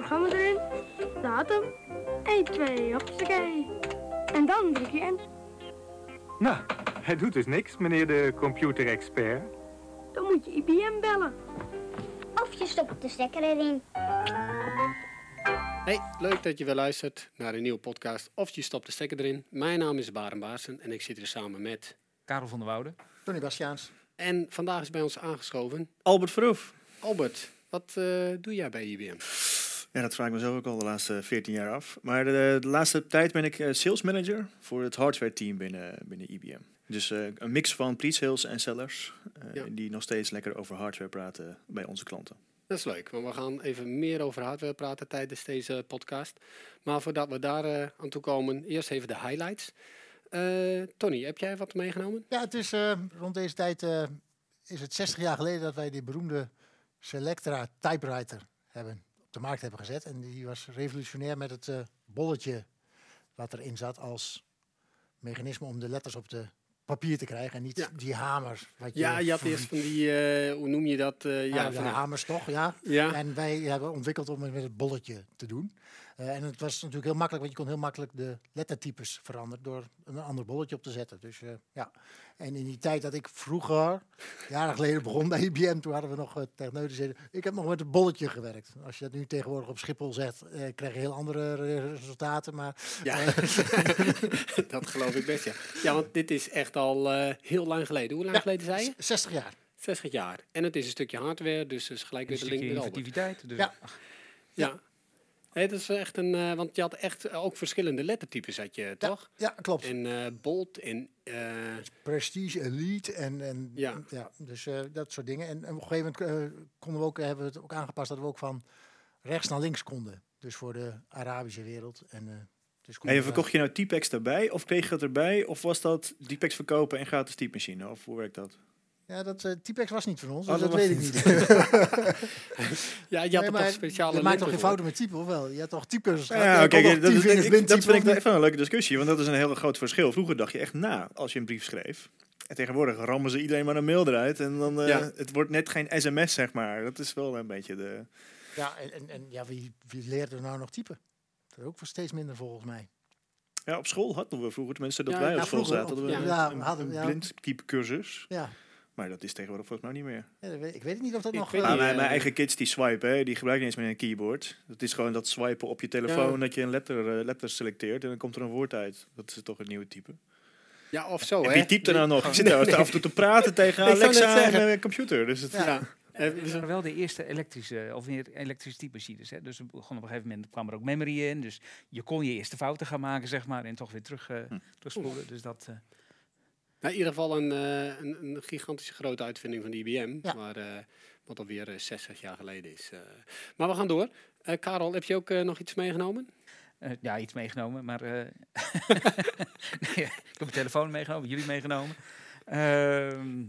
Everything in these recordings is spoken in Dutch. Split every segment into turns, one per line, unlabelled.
programma erin, datum, 1, 2, hoppakee. En dan druk je in.
Nou, hij doet dus niks, meneer de computerexpert.
Dan moet je IBM bellen.
Of je stopt de stekker erin.
Hey, leuk dat je weer luistert naar een nieuwe podcast Of je stopt de stekker erin. Mijn naam is Baren Baarsen en ik zit hier samen met...
Karel van der Woude.
Tony Bastiaans.
En vandaag is bij ons aangeschoven
Albert Verhoef.
Albert. Wat eh, doe jij bij IBM?
Ja, dat vraag ik mezelf ook al de laatste 14 jaar af. Maar de, de laatste tijd ben ik eh, sales manager voor het hardware team binnen, binnen IBM. Dus eh, een mix van pre-sales en sellers eh,
Ja.
die nog steeds lekker over hardware praten bij onze klanten.
Dat is leuk, want we gaan even meer over hardware praten tijdens deze podcast. Maar voordat we daar eh, aan toe komen, eerst even de highlights. Eh, Tony, heb jij wat meegenomen?
Ja, het is eh, rond deze tijd eh, is het 60 jaar geleden dat wij die beroemde Selectra typewriter hebben, de markt hebben gezet. En die was revolutionair met het eh, bolletje wat erin zat als mechanisme om de letters op de papier te krijgen. En niet
Ja.
die hamer. Wat
Ja, je had eerst van die, eh, hoe noem je dat? Eh,
ja, de
van,
hamers toch, ja.
ja.
En wij hebben ontwikkeld om het met het bolletje te doen. Eh, en het was natuurlijk heel makkelijk, want je kon heel makkelijk de lettertypes veranderen door een ander bolletje op te zetten. Dus eh, ja. En in die tijd dat ik vroeger, jaren geleden begon bij IBM, toen hadden we nog uh, techneuten zitten. Ik heb nog met het bolletje gewerkt. Als je dat nu tegenwoordig op Schiphol zet, eh, krijg je heel andere re- resultaten. Maar
Ja, dat geloof ik best, ja. Ja, want dit is echt al eh, heel lang geleden. Hoe lang
Ja,
geleden zei je?
z- 60 jaar.
60 jaar. En het is een stukje hardware, dus dus gelijk
Een
weer de link met.
Dus
Ja.
Ja. Nee, dat is echt een, eh, want je had echt eh, ook verschillende lettertypes, had je,
Ja,
toch?
ja, klopt.
En eh bold en... eh,
Prestige, elite en, en
Ja.
dus eh, dat soort dingen. En, en op een gegeven moment konden we ook, hebben we het ook aangepast dat we ook van rechts naar links konden. Dus voor de Arabische wereld. En, eh, dus konden
En verkocht je nou Typex erbij of kreeg je dat erbij? Of was dat Typex verkopen en gratis typemachine? Of hoe werkt dat?
Ja, dat uh, Typex was niet van ons,
Oh,
dus
dat
weet ik
niet.
ja, je had
Nee, maar
toch speciale
Je maakt toch geen fouten met typen, of wel? Je hebt toch types?
Ja, oké, dat, dat,
dat,
ik- dat vind ik wel een leuke discussie, want dat is een heel groot verschil. Vroeger dacht je echt na als je een brief schreef. En tegenwoordig rammen ze iedereen maar een mail eruit en dan eh,
Ja.
het wordt net geen sms, zeg maar. Dat is wel een beetje de...
Ja, en, en, en ja, wie, wie leert er nou nog typen? Dat is ook voor steeds minder volgens mij.
Ja, op school hadden we vroeger, tenminste dat
Ja,
wij
ja,
op school
vroeger
zaten,
op-
hadden we
ja,
een,
we hadden-
een
ja.
blind type cursus.
Ja,
Maar dat is tegenwoordig volgens mij niet meer.
ja dat weet, ik weet het niet of dat
Ik
nog... eh,
niet,
mijn, mijn
eh,
eigen kids die swipen, hè, die gebruiken niet eens meer een keyboard. Het is gewoon dat swipen op je telefoon,
Ja.
dat je een letter, eh, letter selecteert en dan komt er een woord uit. Dat is toch het nieuwe type.
Ja, of zo,
en
hè?
wie typt er nou nog? Ik zit daar
Nee.
af en toe te praten tegen Alexa en
zeggen.
de computer. Dus het,
Ja. Eh, we
Het
zijn-
wel de eerste elektrische, of meer elektrische typemachines. Hè. Dus er begon op een gegeven moment kwam er ook memory in. Dus je kon je eerste fouten gaan maken, zeg maar, en toch weer terug, eh
Hm.
terugspoelen. Dus dat, eh,
Nou, in ieder geval een, eh, een, een gigantische grote uitvinding van de IBM.
Ja.
Maar, eh, wat alweer eh, 60 jaar geleden is. eh. Maar we gaan door. Eh, Karel, heb je ook eh, nog iets meegenomen?
eh, ja, iets meegenomen, maar eh, nee, ik heb mijn telefoon meegenomen, jullie meegenomen. Ehm,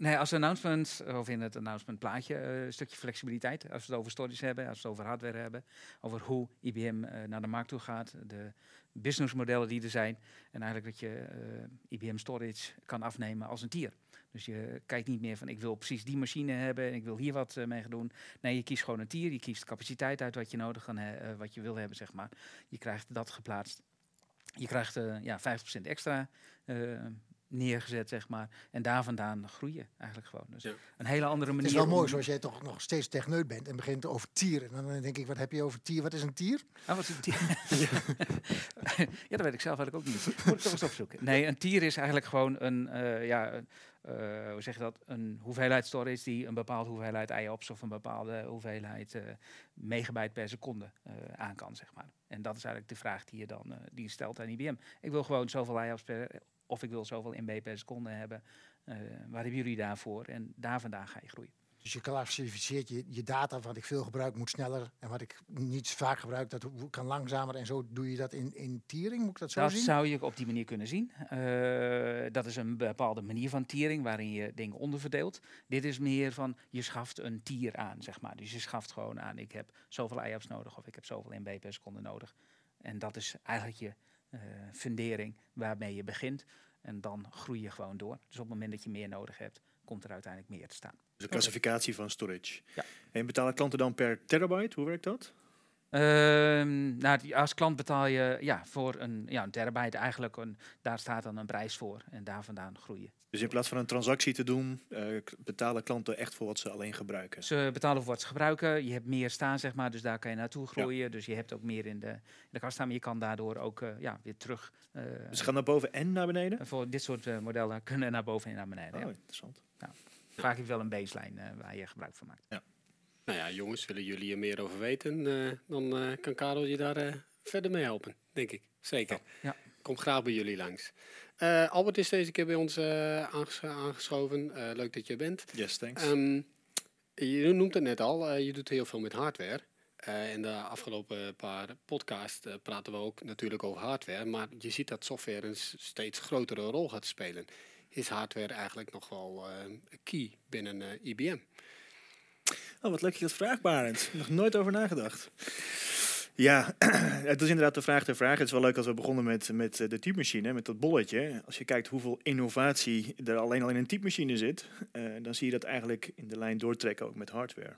nee, als announcement, of in het announcement plaatje, eh, een stukje flexibiliteit. Als we het over stories hebben, als we het over hardware hebben, over hoe IBM eh, naar de markt toe gaat, de businessmodellen die er zijn. En eigenlijk dat je eh, IBM Storage kan afnemen als een tier. Dus je kijkt niet meer van ik wil precies die machine hebben en ik wil hier wat eh, mee gaan doen. Nee, je kiest gewoon een tier. Je kiest de capaciteit uit wat je nodig kan eh, wat je wil hebben, zeg maar. Je krijgt dat geplaatst. Je krijgt eh, ja, 50% extra eh, neergezet, zeg maar. En daar vandaan groeien eigenlijk gewoon. Dus
Ja.
een hele andere manier.
Het is wel mooi
om-
zoals jij toch nog steeds techneut bent en begint over tieren. En dan denk ik, wat heb je over tier? Wat is een tier?
Ah, wat is een tier? ja, dat weet ik zelf eigenlijk ook niet. Moet ik toch eens opzoeken. Nee, een tier is eigenlijk gewoon een, eh, ja, eh, hoe zeg je dat? Een hoeveelheid storage die een bepaalde hoeveelheid IOPS of een bepaalde hoeveelheid eh, megabyte per seconde eh, aan kan, zeg maar. En dat is eigenlijk de vraag die je dan eh, die je stelt aan IBM. Ik wil gewoon zoveel IOPS per, of ik wil zoveel MB per seconde hebben. Eh, waar hebben jullie daarvoor? En daar vandaan ga je groeien.
Dus je klassificeert je, je data, wat ik veel gebruik moet sneller. En wat ik niet vaak gebruik, dat kan langzamer. En zo doe je dat in, in tiering, moet ik dat zo
Dat
zien?
zou je op die manier kunnen zien. Eh, dat is een bepaalde manier van tiering waarin je dingen onderverdeelt. Dit is meer van je schaft een tier aan, zeg maar. Dus je schaft gewoon aan, ik heb zoveel IOPS nodig of ik heb zoveel MB per seconde nodig. En dat is eigenlijk je fundering waarmee je begint. En dan groei je gewoon door. Dus op het moment dat je meer nodig hebt, komt er uiteindelijk meer te staan.
de klassificatie van storage.
Ja.
En betalen klanten dan per terabyte? Hoe werkt dat?
Ehm, nou, als klant betaal je ja, voor een, ja, een terabyte eigenlijk, een, daar staat dan een prijs voor en daar vandaan groeien.
Dus in plaats van een transactie te doen, eh, betalen klanten echt voor wat ze alleen gebruiken.
Ze betalen voor wat ze gebruiken, je hebt meer staan zeg maar, dus daar kan je naartoe groeien. Dus je hebt ook meer in de, in de kast staan, maar je kan daardoor ook eh, ja, weer terug. eh,
Dus ze gaan naar boven en naar beneden?
voor dit soort eh, modellen kunnen naar boven en naar beneden.
Oh,
ja.
interessant.
Vaak heb je wel een baseline eh, waar je gebruik van maakt.
Nou ja, jongens, willen jullie er meer over weten, eh, dan eh, kan Karel je daar eh, verder mee helpen, denk ik. Zeker.
Ja.
Kom graag bij jullie langs. Eh, Albert is deze keer bij ons eh, aanges- aangeschoven. Eh, leuk dat je er bent.
Yes, thanks.
Ehm, je noemt het net al, je doet heel veel met hardware. Eh in de afgelopen paar podcasts praten we ook natuurlijk over hardware. Maar je ziet dat software een steeds grotere rol gaat spelen. Is hardware eigenlijk nog wel eh, key binnen IBM?
Oh, wat leuk dat je dat vraagt, Barend. Nog nooit over nagedacht. Ja, het is inderdaad de vraag ter vraag. Het is wel leuk als we begonnen met, met eh, de typemachine, met dat bolletje. Als je kijkt hoeveel innovatie er alleen al in een typemachine zit, eh, dan zie je dat eigenlijk in de lijn doortrekken ook met hardware.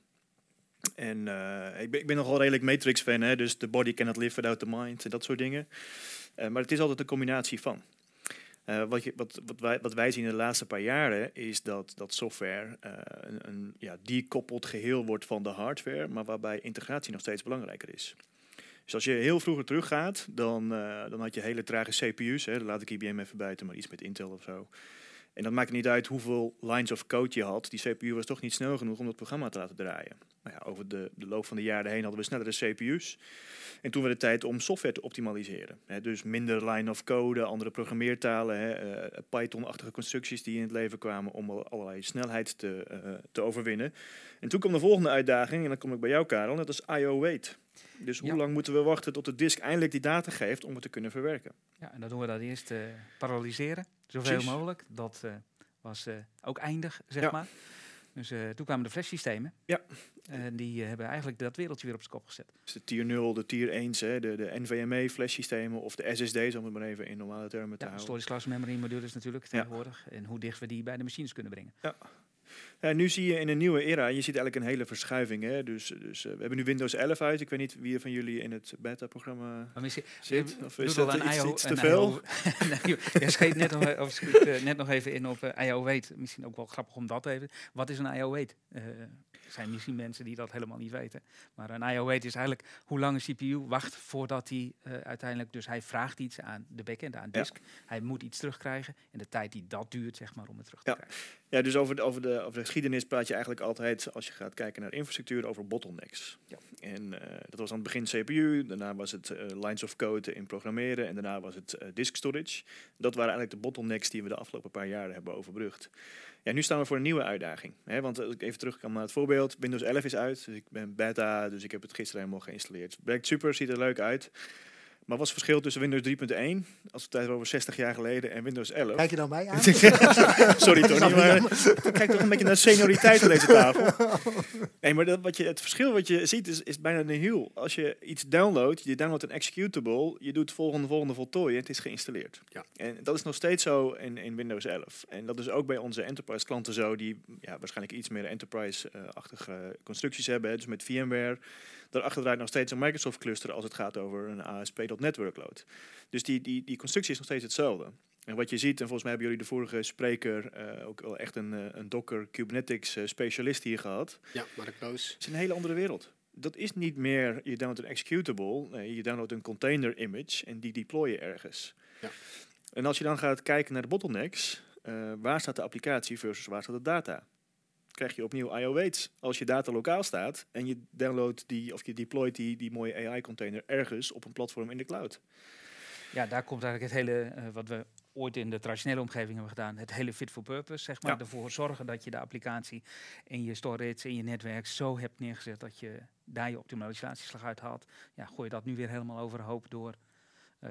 En eh, ik, ben, ik ben nogal redelijk Matrix-fan, hè, dus the body cannot live without the mind en dat soort dingen. Maar het is altijd een combinatie van. Wat, je, wat, wat, wij, wat wij zien in de laatste paar jaren is dat, dat software een, een ja, geheel wordt van de hardware, maar waarbij integratie nog steeds belangrijker is. Dus als je heel vroeger teruggaat, dan, eh, dan had je hele trage CPU's. Hè, laat ik IBM even buiten, maar iets met Intel of zo. En dan maakt niet uit hoeveel lines of code je had. Die CPU was toch niet snel genoeg om dat programma te laten draaien. Nou ja, over de, de loop van de jaren heen hadden we snellere CPU's. En toen werd het tijd om software te optimaliseren. Dus minder line of code, andere programmeertalen, eh, Python-achtige constructies die in het leven kwamen om al- allerlei snelheid te, eh, te overwinnen. En toen kwam de volgende uitdaging, en dan kom ik bij jou, Karel, dat is I.O. Dus hoe
Ja.
lang moeten we wachten tot de disk eindelijk die data geeft om het te kunnen verwerken?
Ja, en dan doen we dat eerst eh, paralyseren, zoveel
Precies.
mogelijk. Dat eh, was eh, ook eindig, zeg
Ja.
maar. Dus toen kwamen de flashsystemen.
Ja.
En die hebben eigenlijk dat wereldje weer op zijn kop gezet.
Dus de tier 0, de tier 1, hè, de, de NVMe flashsystemen of de SSD's, om het maar even in normale termen te
Ja,
houden.
storage class memory modules natuurlijk tegenwoordig. En hoe dicht we die bij de machines kunnen brengen.
Ja, nu zie je in een nieuwe era, je ziet eigenlijk een hele verschuiving. Hè? Dus, dus eh, we hebben nu Windows 11 uit. Ik weet niet wie er van jullie in het beta-programma zit. Of is dat iets,
IO
iets te veel?
Nee, jij schreef net, nog, of schiet, eh, net nog even in op eh IO Wait. Misschien ook wel grappig om dat even. Wat is een IO Wait? Eh, er zijn misschien mensen die dat helemaal niet weten. Maar een IO Wait is eigenlijk hoe lang een CPU wacht voordat hij eh, uiteindelijk... Dus hij vraagt iets aan de backend, aan
Ja.
disk. Hij moet iets terugkrijgen. En de tijd die dat duurt, zeg maar, om het terug te
Ja.
krijgen.
Ja, dus over de, over, de, over de geschiedenis praat je eigenlijk altijd, als je gaat kijken naar infrastructuur, over bottlenecks.
Ja.
En eh, dat was aan het begin CPU, daarna was het eh, lines of code in programmeren en daarna was het eh, disk storage. Dat waren eigenlijk de bottlenecks die we de afgelopen paar jaren hebben overbrugd. Ja, nu staan we voor een nieuwe uitdaging. Hè, want als ik even terug kan naar het voorbeeld, Windows 11 is uit, dus ik ben beta, dus ik heb het gisteren helemaal geïnstalleerd. Het werkt super, ziet er leuk uit. Maar wat is het verschil tussen Windows 3.1, als we het over 60 jaar geleden, en Windows 11?
Kijk je nou mij aan?
Sorry Tony, maar kijk toch een beetje naar senioriteit aan deze tafel. Nee, maar dat, wat je, het verschil wat je ziet is, is bijna nihil. Als je iets downloadt, je downloadt een executable, je doet volgende, volgende voltooien, het is geïnstalleerd.
Ja.
En dat is nog steeds zo in, in Windows 11. En dat is ook bij onze enterprise klanten zo, die ja, waarschijnlijk iets meer enterprise-achtige constructies hebben. Dus met VMware. Daarachter draait nog steeds een Microsoft cluster als het gaat over een ASP.NET workload. Dus die, die, die constructie is nog steeds hetzelfde. En wat je ziet, en volgens mij hebben jullie de vorige spreker eh, ook wel echt een, eh, een Docker Kubernetes eh, specialist hier gehad.
Ja, Mark Roos.
Het is een hele andere wereld. Dat is niet meer, je downloadt een executable, nee, je downloadt een container image en die deploy je ergens.
Ja.
En als je dan gaat kijken naar de bottlenecks, waar staat de applicatie versus waar staat de data? Krijg je opnieuw IO waits. Als je data lokaal staat en je downloadt die of je deployt die, die mooie AI-container ergens op een platform in de cloud.
Ja, daar komt eigenlijk het hele, eh, wat we ooit in de traditionele omgeving hebben gedaan, het hele fit for purpose, zeg maar.
Ja.
Ervoor zorgen dat je de applicatie in je storage, in je netwerk zo hebt neergezet dat je daar je optimalisatieslag uit haalt. Ja, gooi je dat nu weer helemaal overhoop door eh,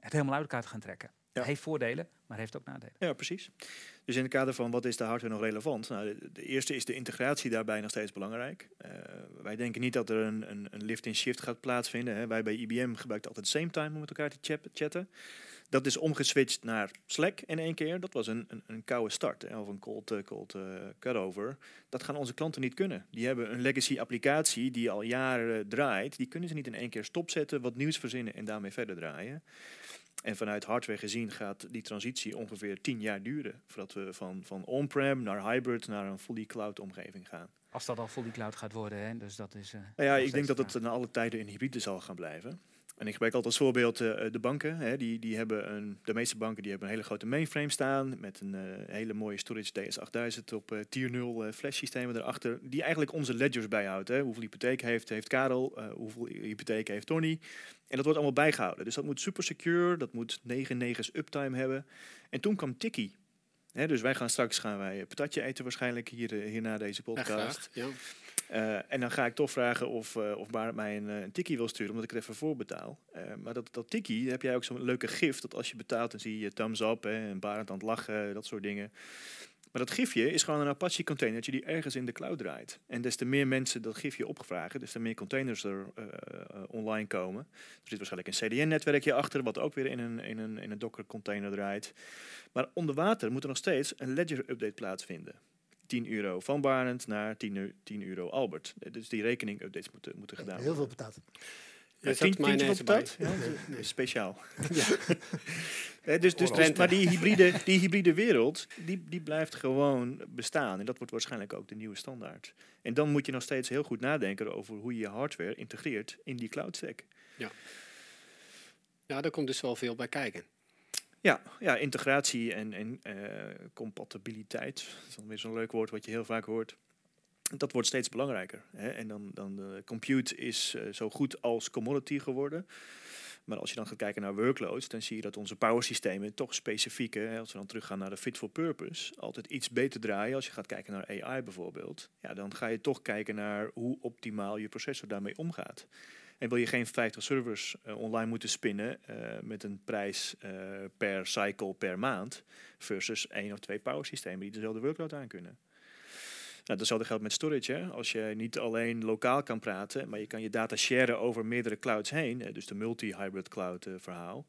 het helemaal uit elkaar te gaan trekken.
Ja.
Heeft voordelen, maar heeft ook nadelen.
Ja, precies. Dus in het kader van wat is de hardware nog relevant? Nou, de, de eerste is de integratie daarbij nog steeds belangrijk. Eh, wij denken niet dat er een, een, een lift-and-shift gaat plaatsvinden. Hè. Wij bij IBM gebruiken altijd same time om met elkaar te chatten. Dat is omgeswitcht naar Slack in één keer. Dat was een, een, een koude start hè, of een cold, eh, cold eh, cutover. Dat gaan onze klanten niet kunnen. Die hebben een legacy applicatie die al jaren draait. Die kunnen ze niet in één keer stopzetten, wat nieuws verzinnen en daarmee verder draaien. En vanuit hardware gezien gaat die transitie ongeveer 10 jaar duren. Voordat we van, van on-prem naar hybrid naar een fully cloud omgeving gaan.
Als dat al fully cloud gaat worden, hè? dus dat is...
Nou ja, ik denk dat het na alle tijden een hybride zal gaan blijven. En ik gebruik altijd als voorbeeld eh, de banken. Hè, die, die hebben een, de meeste banken die hebben een hele grote mainframe staan. Met een eh, hele mooie storage DS8000 op eh, tier 0 eh, flash systemen erachter. Die eigenlijk onze ledgers bijhoudt. Hè. Hoeveel hypotheek heeft, heeft Karel, eh, hoeveel hypotheek heeft Tony. En dat wordt allemaal bijgehouden. Dus dat moet super secure, dat moet 9 9's uptime hebben. En toen kwam Tiki. Hè, dus wij gaan straks gaan wij patatje eten waarschijnlijk hier, eh, hier na deze
Ja,
podcast.
graag. Ja.
Eh, en dan ga ik toch vragen of, eh of Barend mij een, eh, een tikkie wil sturen, omdat ik er even voor betaal. Eh, maar dat, dat tikkie, heb jij ook zo'n leuke gif, dat als je betaalt, dan zie je thumbs up hè, en Barend aan het lachen, dat soort dingen. Maar dat gifje is gewoon een Apache containertje die ergens in de cloud draait. En des te meer mensen dat gifje opvragen, des te meer containers er eh, online komen. Er zit waarschijnlijk een CDN-netwerkje achter, wat ook weer in een, in een, in een Docker-container draait. Maar onder water moet er nog steeds een ledger-update plaatsvinden. 10 euro van Barend naar 10, eu- 10 euro Albert. Dus die rekening-updates moeten, moeten gedaan
Heel veel
worden.
betaald.
Ja, tien- tientje voor patat? Ja,
Nee.
Speciaal.
Ja.
Eh, dus, dus, dus, maar die hybride, die hybride wereld, die, die blijft gewoon bestaan. En dat wordt waarschijnlijk ook de nieuwe standaard. En dan moet je nog steeds heel goed nadenken over hoe je je hardware integreert in die cloud stack.
Ja, daar komt dus wel veel bij kijken.
Ja, ja integratie en, en eh, compatibiliteit. Dat is dan weer zo'n leuk woord wat je heel vaak hoort. Dat wordt steeds belangrijker. Hè? En dan, dan de compute is eh, zo goed als commodity geworden. Maar als je dan gaat kijken naar workloads, dan zie je dat onze powersystemen toch specifieke, als we dan teruggaan naar de fit for purpose, altijd iets beter draaien. Als je gaat kijken naar AI bijvoorbeeld, ja, dan ga je toch kijken naar hoe optimaal je processor daarmee omgaat. En wil je geen 50 servers eh, online moeten spinnen eh, met een prijs eh, per cycle per maand versus één of twee powersystemen die dezelfde workload aan kunnen. Nou, datzelfde geldt met storage. Hè. Als je niet alleen lokaal kan praten, maar je kan je data sharen over meerdere clouds heen, dus de multi-hybrid cloud eh, verhaal.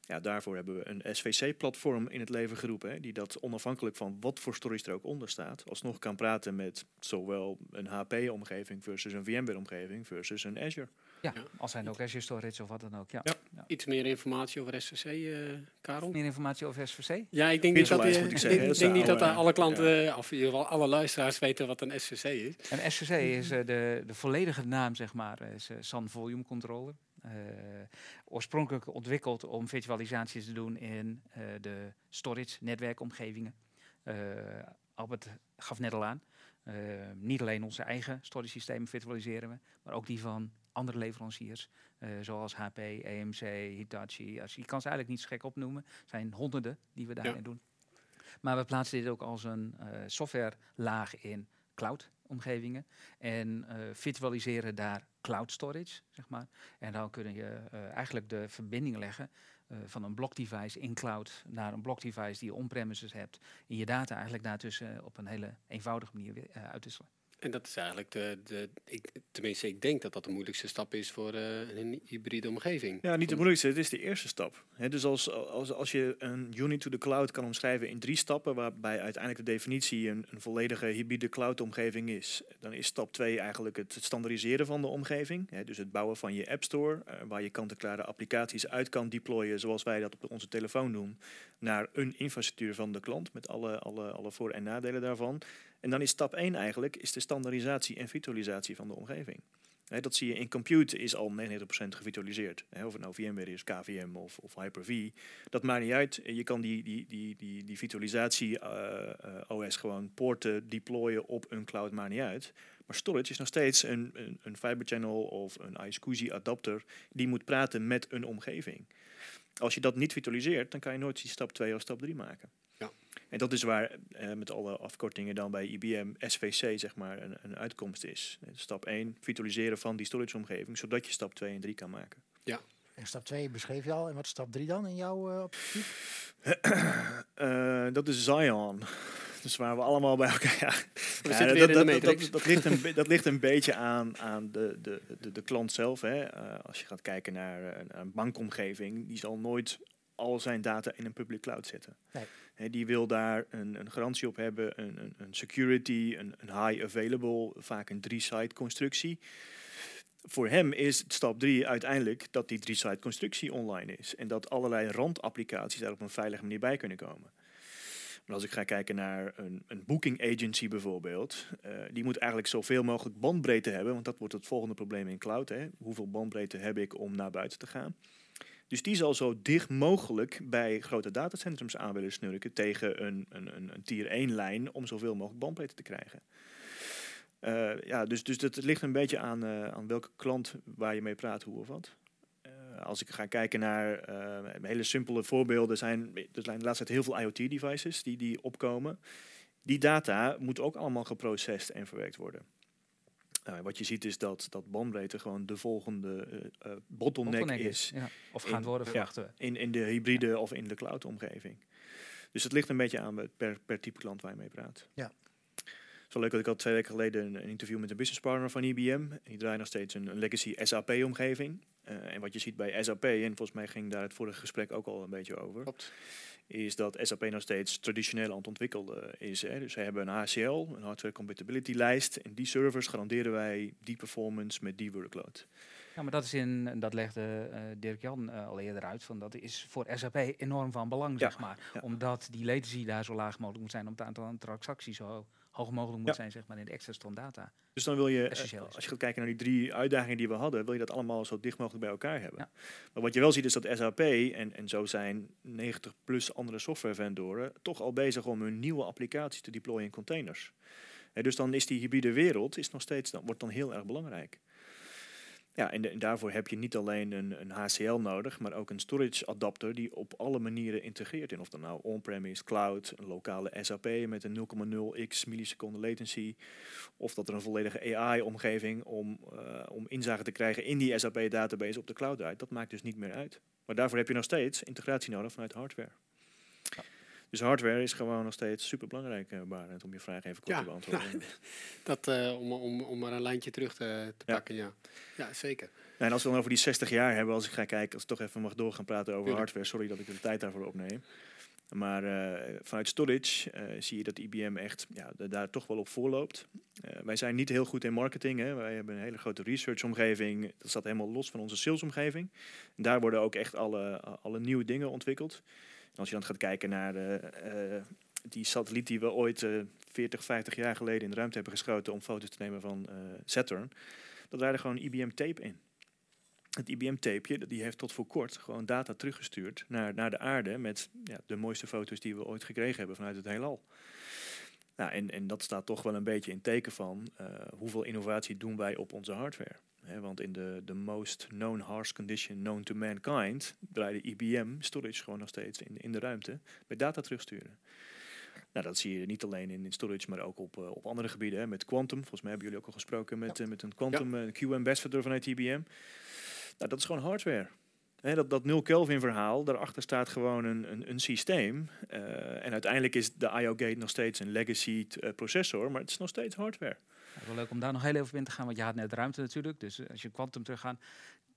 Ja, daarvoor hebben we een SVC-platform in het leven geroepen, hè, die dat onafhankelijk van wat voor storage er ook onder staat, alsnog kan praten met zowel een HP-omgeving versus een VMware-omgeving versus een Azure.
Ja,
Ja.
als zijn ook Azure Storage of wat dan ook. Ja.
Ja.
Iets meer informatie over SVC, eh Karel?
Meer informatie over SVC?
Ja, ik denk niet dat,
moet ik
ik
zeggen,
denk, ik niet
de
dat alle klanten, of in ieder geval alle luisteraars weten wat een SVC is.
Een SVC is eh, de, de volledige naam, zeg maar, is eh, Sun Volume Controller. Eh, oorspronkelijk ontwikkeld om virtualisatie te doen in eh, de storage netwerkomgevingen. Eh, Albert gaf net al aan. niet alleen onze eigen storage systemen virtualiseren we, maar ook die van andere leveranciers, zoals HP, EMC, Hitachi. Als, je kan ze eigenlijk niet gek opnoemen. Er zijn honderden die we daarmee doen. Maar we plaatsen dit ook als een eh softwarelaag in cloud-omgevingen. En eh, virtualiseren daar cloud storage, zeg maar. En dan kun je eh, eigenlijk de verbinding leggen eh, van een blok-device in cloud naar een blok-device die je on-premises hebt. En je data eigenlijk daartussen op een hele eenvoudige manier uitwisselen.
En dat is eigenlijk de, de ik, tenminste, ik denk dat dat de moeilijkste stap is voor eh, een hybride omgeving.
Ja, niet de moeilijkste, het is de eerste stap. Dus als, als, als je een unit to the cloud kan omschrijven in drie stappen, waarbij uiteindelijk de definitie een, een volledige hybride cloud-omgeving is, dan is stap 2 eigenlijk het standaardiseren van de omgeving. Dus het bouwen van je app store, eh, waar je kant-en-klare applicaties uit kan deployen, zoals wij dat op onze telefoon doen, naar een infrastructuur van de klant, met alle, alle, alle voor- en nadelen daarvan. En dan is stap 1 eigenlijk is de standaardisatie en virtualisatie van de omgeving. Dat zie je in compute is al 99% gevirtualiseerd. Hè, of het nou VMware is, KVM of, of Hyper-V. Dat maakt niet uit. Je kan die, die, die, die, die virtualisatie eh, eh, OS gewoon poorten, deployen op een cloud, maakt niet uit. Maar storage is nog steeds een, een, een fiber channel of een iSCSI adapter die moet praten met een omgeving. Als je dat niet virtualiseert, dan kan je nooit die stap 2 of stap 3 maken.
Ja.
En dat is waar eh, met alle afkortingen dan bij IBM SVC zeg maar een, een uitkomst is. Eh, Stap 1, virtualiseren van die storage-omgeving, zodat je stap 2 en 3 kan maken.
En stap 2 beschreef je al. En wat is stap 3 dan in jouw uh, optiek?
Eh, dat is Zion. Dus waar we allemaal bij elkaar. Ja,
We
Ja,
zitten
dat, dat, dat, dat, ligt een, dat ligt een beetje aan, aan de, de, de, de klant zelf. Hè. Eh, als je gaat kijken naar, naar een bankomgeving, die zal nooit al zijn data in een public cloud zetten.
Nee.
Die wil daar een, een garantie op hebben, een, een, een security, een, een high available, vaak een drie-site constructie. Voor hem is stap drie uiteindelijk dat die drie-site constructie online is. En dat allerlei randapplicaties daar op een veilige manier bij kunnen komen. Maar als ik ga kijken naar een, een booking agency bijvoorbeeld, eh, die moet eigenlijk zoveel mogelijk bandbreedte hebben, want dat wordt het volgende probleem in cloud. Hè. Hoeveel bandbreedte heb ik om naar buiten te gaan? Dus die zal zo dicht mogelijk bij grote datacentrums aan willen snurken tegen een, een, een, een tier 1 lijn om zoveel mogelijk bandbreedte te krijgen. Uh, ja, dus, dus dat ligt een beetje aan, uh, aan welke klant waar je mee praat, hoe of wat. Uh, als ik ga kijken naar hele simpele voorbeelden, zijn, er zijn de laatste tijd heel veel IoT-devices die, die opkomen. Die data moet ook allemaal geprocessed en verwerkt worden. Wat je ziet is dat, dat bandbreedte gewoon de volgende bottleneck, bottleneck, is.
Ja. Of gaat worden verwachten
ja, in, in de hybride of in de cloud-omgeving. Dus het ligt een beetje aan per, per type klant waar je mee praat.
Ja.
Het is wel leuk dat ik al twee weken geleden een, een interview met een business partner van IBM. Die draait nog steeds een, een legacy SAP-omgeving. Uh, en wat je ziet bij SAP, en volgens mij ging daar het vorige gesprek ook al een beetje over.
Klopt.
Is dat SAP nog steeds traditioneel aan het ontwikkelen is. Hè. Dus ze hebben een HCL, een Hardware Compatibility lijst. En die servers garanderen wij die performance met die workload.
Ja, maar dat is in, dat legde uh, Dirk Jan uh, al eerder uit, van dat is voor SAP enorm van belang,
Ja,
zeg maar.
ja.
Omdat die latency daar zo laag mogelijk moet zijn, om het aantal transacties zo hoog mogelijk moet
Ja.
zijn, zeg maar, in de extra stand data.
Dus dan wil je, eh,
Essentieel
als je gaat kijken naar die drie uitdagingen die we hadden, wil je dat allemaal zo dicht mogelijk bij elkaar hebben.
Ja.
Maar wat je wel ziet is dat SAP, en, en zo zijn 90 plus andere software vendoren, toch al bezig om hun nieuwe applicaties te deployen in containers. Hè, dus dan is die hybride wereld is nog steeds, dan wordt dan heel erg belangrijk. Ja, en, daarvoor heb je niet alleen een, een HCL nodig, maar ook een storage adapter die op alle manieren integreert. In of dat nou on-prem is, cloud, een lokale SAP met een 0,0x milliseconden latency. Of dat er een volledige AI-omgeving om, eh, om inzage te krijgen in die SAP-database op de cloud draait. Dat maakt dus niet meer uit. Maar daarvoor heb je nog steeds integratie nodig vanuit hardware. Dus hardware is gewoon nog steeds super belangrijk, Barend, om je vraag even kort
Ja,
te beantwoorden.
Dat, eh, om, om, om maar een lijntje terug te, te
Ja.
pakken, ja. Ja, zeker.
Nou, en als we dan over die 60 jaar hebben, als ik ga kijken, als ik toch even mag door gaan praten over
Tuurlijk.
hardware, sorry dat ik de tijd daarvoor opneem. Maar eh, vanuit storage eh, zie je dat IBM echt ja, da- daar toch wel op voorloopt. Eh, wij zijn niet heel goed in marketing. Hè. Wij hebben een hele grote research-omgeving. Dat staat helemaal los van onze sales-omgeving. En daar worden ook echt alle, alle nieuwe dingen ontwikkeld. Als je dan gaat kijken naar de, eh, die satelliet die we ooit eh 40, 50 jaar geleden in de ruimte hebben geschoten om foto's te nemen van eh, Saturn, dat draaide gewoon IBM-tape in. Het IBM-tapeje, die heeft tot voor kort gewoon data teruggestuurd naar, naar de aarde met ja, de mooiste foto's die we ooit gekregen hebben vanuit het heelal. Nou, en, en dat staat toch wel een beetje in teken van eh, hoeveel innovatie doen wij op onze hardware. Want in de, de most known harsh condition known to mankind draaide IBM storage gewoon nog steeds in, in de ruimte met data terugsturen. Nou, dat zie je niet alleen in, in storage, maar ook op, eh, op andere gebieden. Hè, met quantum. Volgens mij hebben jullie ook al gesproken met, eh, met een quantum eh, Q-ambassador vanuit IBM. Nou, dat is gewoon hardware. Dat, dat 0 Kelvin verhaal, daarachter staat gewoon een, een, een systeem. En uiteindelijk is de IO Gate nog steeds een legacy processor, maar het is nog steeds hardware.
Ja, wel leuk om daar nog heel even op in te gaan, want je had net ruimte natuurlijk. Dus eh, als je quantum teruggaat,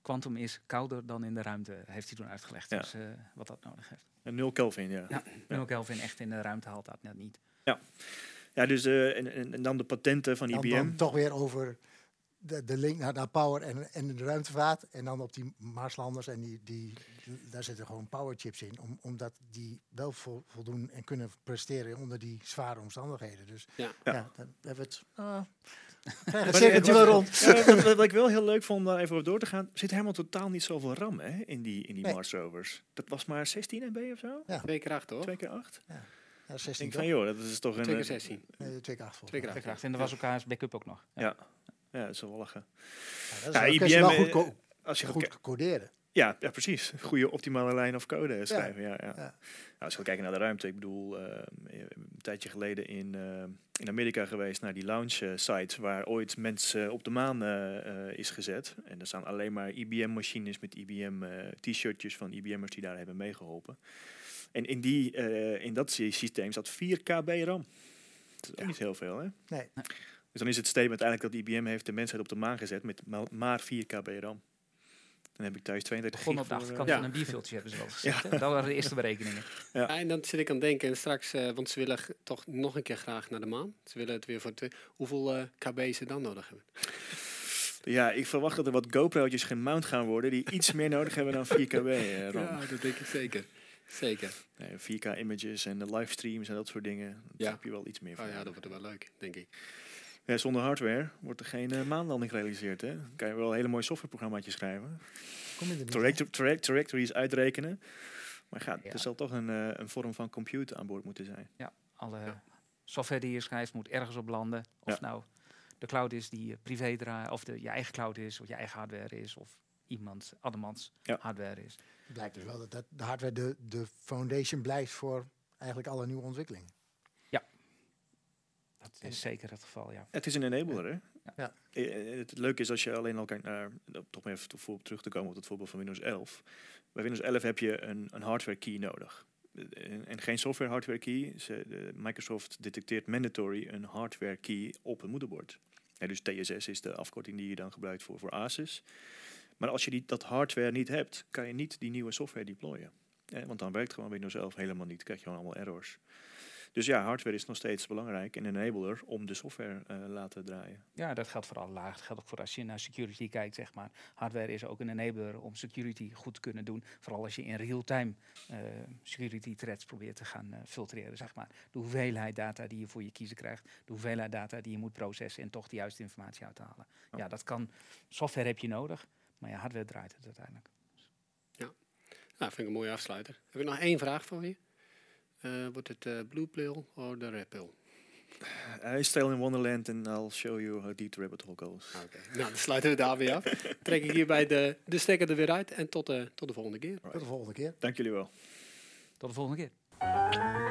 quantum is kouder dan in de ruimte, heeft hij toen uitgelegd.
Ja.
Dus eh, wat dat nodig heeft.
Een 0 Kelvin, ja.
Ja, en ook Kelvin echt in de ruimte haalt dat net niet.
Ja, dus eh, en, en, en dan de patenten van
Dan,
IBM.
dan toch weer over de, de link naar, naar power en, en de ruimtevaart. En dan op die Marslanders. En die, die, daar zitten gewoon powerchips in. Om, omdat die wel vo- voldoen en kunnen presteren onder die zware omstandigheden. Dus
Ja.
ja,
Ja.
dan hebben we het...
Maar
het cirkeltje wel rond.
Ja, wat, ik wel heel leuk vond om daar even over door te gaan, er zit helemaal totaal niet zoveel RAM hè, in die, in die
Nee.
Mars rovers. Dat was maar 16 MB of zo?
Twee keer acht, hoor.
Twee keer 8?
Ja,
Ik
16
denk
toch?
van joh, dat is toch een...
Twee keer
eh,
16.
Nee, twee keer acht volgens
Twee keer
mij.
acht.
Graag. En er was elkaars backup ook nog.
Ja. Ja, dat is wel lachen.
Ja, dat
Ja,
is wel, kun je wel
IBM,
goed,
eh,
co-
Als je
goed coderen.
Ja, ja, precies. Goede optimale lijn of code schrijven. Ja. Ja,
ja.
Nou, als we kijken naar de ruimte, ik bedoel, eh, een tijdje geleden in, eh, in Amerika geweest naar die launch site waar ooit mensen op de maan eh, eh, is gezet. En er staan alleen maar IBM-machines met IBM eh, t-shirtjes van IBM'ers die daar hebben meegeholpen. En in, die, eh, in dat sy- systeem zat 4 KB RAM. Dat is ook niet heel veel, hè?
Nee.
Dus dan is het statement eigenlijk dat IBM heeft de mensheid op de maan gezet met ma- maar 4 KB RAM. Dan heb ik thuis 32
Begon op de
eh,
achterkant
Ja.
van een bierveeltje, hebben ze wel gezegd. hè? Dat waren de eerste berekeningen.
Ja.
En dan zit ik aan het denken, en straks, eh, want ze willen toch nog een keer graag naar de maan. Ze willen het weer voor twee. Hoeveel eh, KB ze dan nodig hebben?
Ja, ik verwacht dat er wat GoPro'tjes gemount gaan worden die iets meer nodig hebben dan 4K eh, RAM.
Ja, dat denk ik zeker. Zeker.
Nee, 4K images en de livestreams en dat soort dingen. Daar
Ja.
heb je wel iets meer van.
Oh ja, dat wordt wel leuk, denk ik.
Ja, zonder hardware wordt er geen eh, maanlanding gerealiseerd. Hè? Dan kan je wel hele mooie softwareprogrammaatjes schrijven.
Kom je er niet?
Trajector- traje- trajectories uitrekenen. Maar ja,
Ja.
er zal toch een, eh, een vorm van compute aan boord moeten zijn.
Alle
Ja.
software die je schrijft moet ergens op landen. Of
Ja.
nou de cloud is die je privé draait, of de, je eigen cloud is, of je eigen hardware is, of iemand andermans
Ja.
hardware is.
Het blijkt dus wel dat, dat de hardware de, de foundation blijft voor eigenlijk alle nieuwe ontwikkelingen.
Is zeker het geval, ja.
Het is een enabler, hè?
Ja.
Eh, Het leuke is als je alleen al kijkt naar, eh, toch maar even voor- terug te komen op het voorbeeld van Windows 11. Bij Windows 11 heb je een, een hardware key nodig. En, en geen software hardware key. Ze, de, Microsoft detecteert mandatory een hardware key op een moederbord. Ja, dus TSS is de afkorting die je dan gebruikt voor, voor ASUS. Maar als je die, dat hardware niet hebt, kan je niet die nieuwe software deployen. Eh, want dan werkt gewoon Windows 11 helemaal niet. krijg je gewoon allemaal errors. Dus ja, hardware is nog steeds belangrijk. Een enabler om de software eh laten draaien.
Ja, dat geldt voor alle lagen. Dat geldt ook voor als je naar security kijkt, zeg maar. Hardware is ook een enabler om security goed te kunnen doen. Vooral als je in real-time eh, security threats probeert te gaan eh, filtreren, zeg maar. De hoeveelheid data die je voor je kiezen krijgt. De hoeveelheid data die je moet processen en toch de juiste informatie uithalen.
Ja.
Ja, dat kan. Software heb je nodig, maar ja, hardware draait het uiteindelijk.
Nou, vind ik een mooie afsluiter. Heb ik nog één vraag voor je? Eh, wordt het eh Blue Pill of de Red Pill?
Hij is still in Wonderland and I'll show you how deep the rabbit hole goes.
Oké, nou dan sluiten we daar weer af. Trek ik hierbij de, de stekker er weer uit en tot, de tot de volgende keer.
Tot de volgende keer.
Dank jullie wel.
Tot de volgende keer.